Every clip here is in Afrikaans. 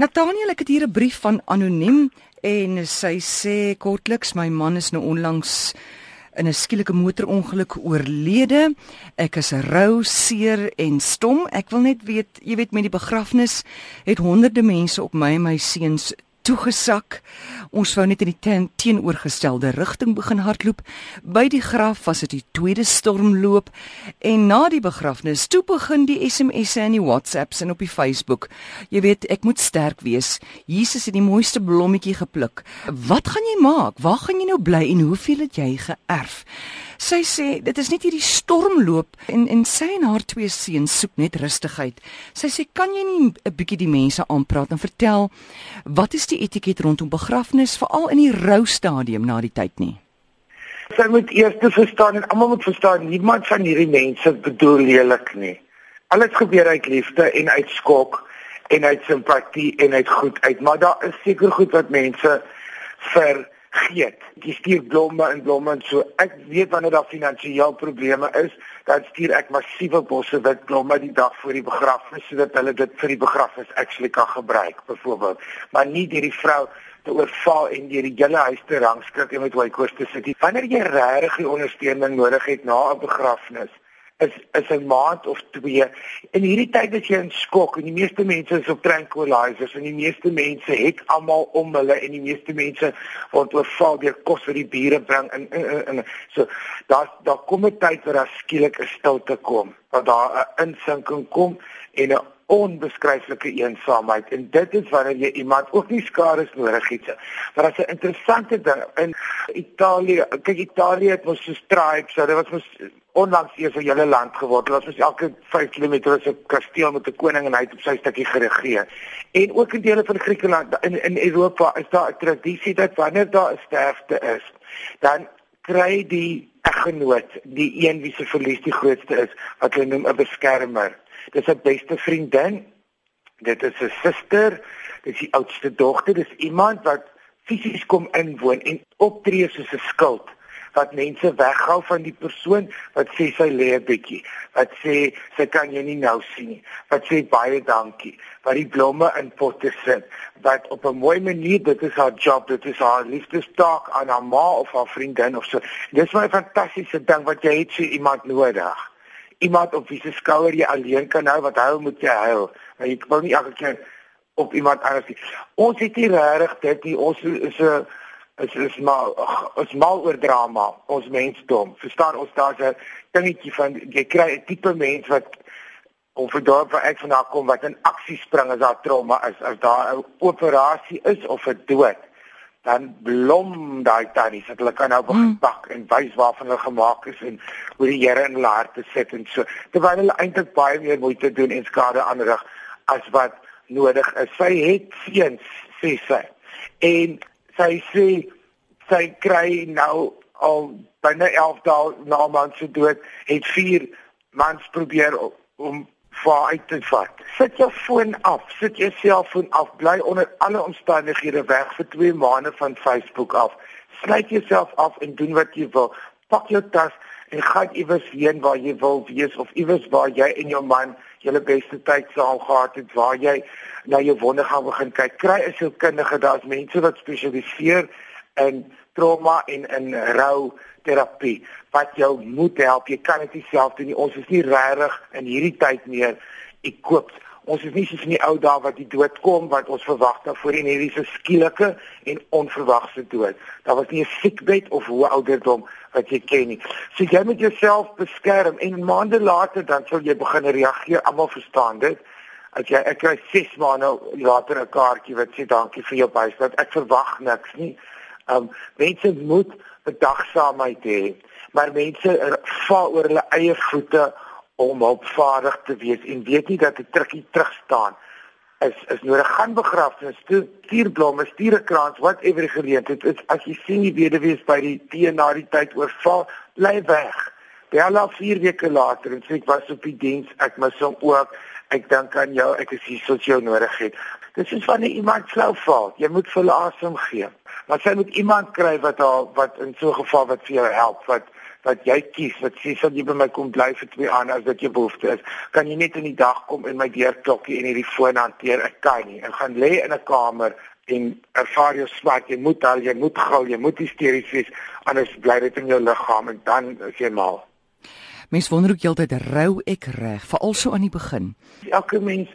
Nathaniel, ek het hier 'n brief van anoniem en sy sê kortliks my man is nou onlangs in 'n skielike motorongeluk oorlede. Ek is rou, seer en stom. Ek wil net weet, jy weet met die begrafnis het honderde mense op my en my seuns toegesak. Ons wou net in die ten, teenoorgestelde rigting begin hardloop. By die graf was dit die tweede stormloop en na die begrafnis toe begin die SMS'e en die WhatsApps en op die Facebook. Jy weet, ek moet sterk wees. Jesus het die mooiste blommetjie gepluk. Wat gaan jy maak? Waar gaan jy nou bly en hoeveel het jy geërf? Sy sê dit is net hierdie stormloop en en sy en haar twee seuns soek net rustigheid. Sy sê kan jy nie 'n bietjie die mense aanpraat en vertel wat is die etiket rondom begrafnis veral in die rou stadium na die tyd nie? Sy moet eers verstaan en almal moet verstaan niemand van hierdie mense bedoel lelik nie. Alles gebeur uit liefde en uit skok en uit simpatie en uit goed uit, maar daar is seker goed wat mense vir geet. Jy stuur blomme en blomme en so. Ek weet wanneer daar finansiële probleme is, dan stuur ek massiewe bosse wit blomme die dag voor die begrafnis sodat hulle dit vir die begrafnis actually kan gebruik, byvoorbeeld. Maar nie deur die vrou te oorval en deur die hele huis te rangskik en met hoe koste sit. Wanneer jy regtig die ondersteuning nodig het na 'n begrafnis, is is 'n maand of twee. In hierdie tyd is jy in skok en die meeste mense is op tranquilizers en die meeste mense het almal om hulle en die meeste mense word oorval deur kos wat die bure bring in in, in, in so daar daar kom 'n tyd waar daar skielik 'n stilte kom, waar daar 'n insinking kom en 'n onbeskryflike eensaamheid en dit is wanneer jy iemand ook nie skare nodig het. Maar as 'n interessante ding in Italië, kyk Italië het mos so stripes, so dit was mos onlangs eers 'n hele land geword. Dit was mos elke 5 km 'n kasteel met 'n koning en hy het op sy stukkie geregeer. En ook in dele van Griekeland in in Europa is daar 'n tradisie dat wanneer daar 'n sterfte is, dan kry die eggenoot, die een wie se verlies die grootste is, wat hulle noem 'n beskermer. Dis 'n beste vriendin. Dit is 'n suster, dis die oudste dogter, dis iemand wat fisies kom inwoon en optree soos 'n skild wat mense weghou van die persoon wat sê sy lê 'n bietjie, wat sê sy kan jou nie nou sien nie, wat sê baie dankie, wat die blomme in potte sit, wat op 'n mooi manier dit is haar job, dit is haar liefdestaak aan haar ma of haar vriendin of so. Dis 'n fantastiese ding wat jy het so iemand nodig iemand op wie se skouer jy alleen kan hou wat huil moet jy huil. Maar jy wil nie elke keer op iemand anders nie. Ons het hier regtig dit hier ons is 'n is is maar is mal oor drama ons mensdom. Verstaan ons daar's 'n dingetjie van jy kry 'n tipe mens wat of vir dorp waar ek vandaan kom wat in aksie spring as daar trauma is, as daar 'n operasie is of 'n dood dan blom daai tannies dat hulle kan nou begin bak hmm. en wys waarvan hulle gemaak is en hoe die Here in hulle harte sit en so terwyl hulle eintlik baie meer moeite doen en skade aanrig as wat nodig is. Sy het seuns sê sy. En sy sê sy kry nou al binne 11 dae na man se dood het vier mans probeer om vaar uit te vat. Sit jou foon af, sit jou selfoon af, bly onder alle omstandighede weg vir 2 maande van Facebook af. Sluit jouself af en doen wat jy wil. Pak jou tas en gaan iewers heen waar jy wil wees of iewers waar jy en jou man julle beste tyd saam gehad het, waar jy na jou wonder gaan begin kyk. Kry 'n sielkundige, daar's mense wat spesialiseer in trauma en in rou terapie wat jou moet help. Jy kan dit self doen. Ons is nie regtig in hierdie tyd meer ekoop. Ons is nie soos in die ou dae wat die dood kom wat ons verwag daarvoor en hierdie se skielike en onverwagse dood. Daar was nie 'n siekbed of hoe ouderdom wat jy ken nie. So jy moet jouself beskerm en maande later dan sal jy begin reageer. Almal verstaan dit. As jy ek kry 6 maande later 'n kaartjie wat sê dankie vir jou bystand. Ek verwag niks nie. Um mense moet bedagsaamheid hê, maar mense er, val oor hulle eie voete om hulpvaardig te wees en weet nie dat 'n trukkie terug staan. Is is nodig. Gaan begrafnis toe stuur blomme stuur 'n krans whatever die geleentheid is. As jy sien die weduwees by die tee na die tyd oorval bly weg. Bel al 4 weke later en sê ek was op die diens ek mis hom ook. Ek dink aan jou ek is hier soos jou nodig het. Dis is wanneer iemand flou val jy moet vir hulle asem gee Maar sy moet iemand kry wat haar wat in so 'n geval wat vir jou help wat wat jy kies wat sê sal jy by my kom bly vir twee aande as dit jou behoefte is? Kan jy net in die dag kom en my deur klokkie en hierdie foon hanteer? Ek kan nie. En gaan lê in 'n kamer en ervaar jou swak jy moet al jy moet gou jy moet hysteries wees anders bly dit in jou liggaam en dan is jy mal. Mens wonder ook heeltyd rou ek reg? Veral so aan die begin. Elke mens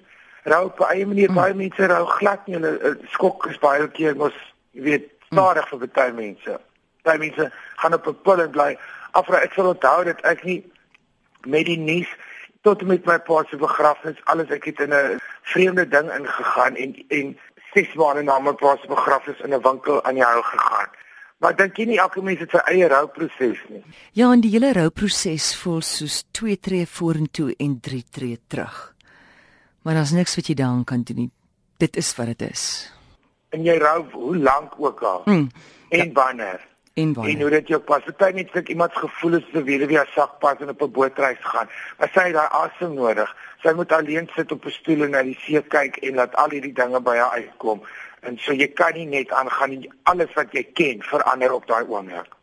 rou op eie manier. Mm. baie mense rou glad nie. Hulle skok is baie keer mos jy weet stadig vir baie mense baie mense gaan op 'n punt bly afra ek sal onthou dat ek nie met die nuus tot met my pa se begrafnis alles ek het in 'n vreemde ding ingegaan en en ses maande na my pa se begrafnis in 'n winkel aan die hou gegaan. Maar dink jy nie elke mens het sy eie rouproses nie? Ja, en die hele rouproses voel soos twee tree vorentoe en drie tree terug. Maar daar's niks wat jy daaraan kan doen nie. Dit is wat dit is. En jy rou hoe lank ook al. Hmm, en ja. wanneer? En wanneer? En hoe dit jou pas. Party net vir iemand gevoel is te weet wie hy sak pas en op 'n bootreis gaan. Maar sy het daai asem nodig. Sy moet alleen sit op 'n stoel en na die see kyk en laat al hierdie dinge by haar uitkom. En so jy kan nie net aangaan nie. Alles wat jy ken verander op daai oomblik.